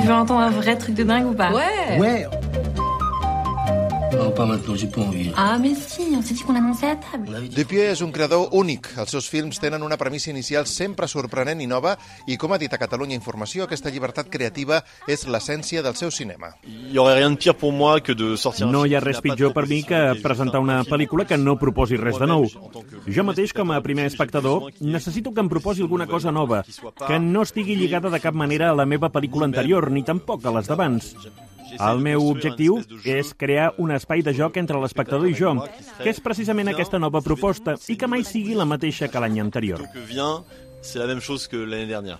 Tu veux entendre un vrai truc de dingue ou pas? Ouais. Ouais. Non, pas maintenant, j'ai pas envie. Ah mais si, on s'est dit qu'on l'annonçait à table. Dupieux és un creador únic. Els seus films tenen una premissa inicial sempre sorprenent i nova i, com ha dit a Catalunya Informació, aquesta llibertat creativa és l'essència del seu cinema. No hi ha res pitjor per mi que presentar una pel·lícula que no proposi res de nou. Jo mateix, com a primer espectador, necessito que em proposi alguna cosa nova, que no estigui lligada de cap manera a la meva pel·lícula anterior, ni tampoc a les d'abans. El meu objectiu és crear un espai de joc entre l'espectador i jo, que és precisament aquesta nova proposta i que mai sigui la mateixa que l'any anterior. c'est la même chose que l'année dernière.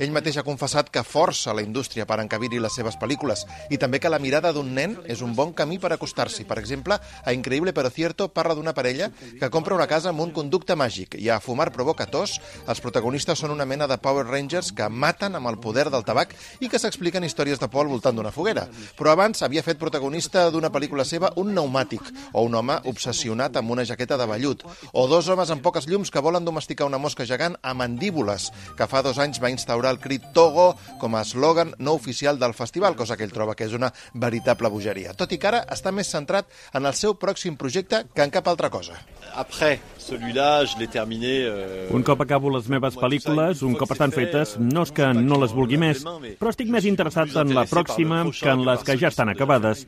Ell mateix ha confessat que força la indústria per encabir-hi les seves pel·lícules i també que la mirada d'un nen és un bon camí per acostar-s'hi. Per exemple, a Increïble però cierto parla d'una parella que compra una casa amb un conducte màgic i a Fumar provoca tos els protagonistes són una mena de Power Rangers que maten amb el poder del tabac i que s'expliquen històries de por al voltant d'una foguera. Però abans havia fet protagonista d'una pel·lícula seva un pneumàtic o un home obsessionat amb una jaqueta de vellut o dos homes amb poques llums que volen domesticar una mosca gegant a mandíbules que fa dos anys va instaurar el crit Togo com a eslògan no oficial del festival, cosa que ell troba que és una veritable bogeria. Tot i que ara està més centrat en el seu pròxim projecte que en cap altra cosa. Après, celui-là, je l'ai terminé. euh, Un cop acabo les meves pel·lícules, un cop estan fetes, no és que no les vulgui més, però estic més interessat en la pròxima que en les que ja estan acabades.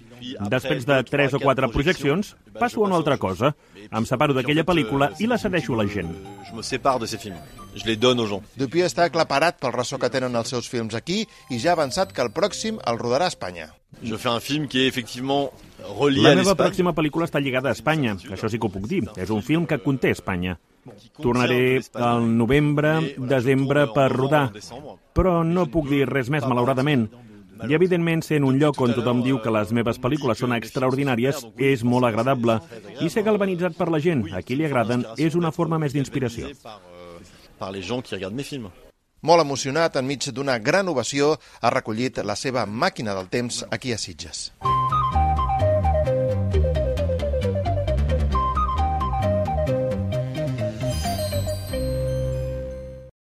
Després de tres o quatre projeccions, passo a una altra cosa. Em separo d'aquella pel·lícula i la cedeixo a la gent. Je me sépare de ces films. Je les donne aux gens. Dupieux està aclaparat pel ressò que tenen els seus films aquí i ja ha avançat que el pròxim el rodarà a Espanya. Je fais un film qui est effectivement relié La meva pròxima pel·lícula està lligada a Espanya, això sí que ho puc dir. És un film que conté Espanya. Tornaré al novembre, desembre per rodar, però no puc dir res més, malauradament. I, evidentment, sent un lloc on tothom diu que les meves pel·lícules són extraordinàries, és molt agradable. I ser galvanitzat per la gent, a qui li agraden, és una forma més d'inspiració. Par les gens qui regardent mes films. Molt emocionat, enmig d'una gran ovació, ha recollit la seva màquina del temps aquí a Sitges.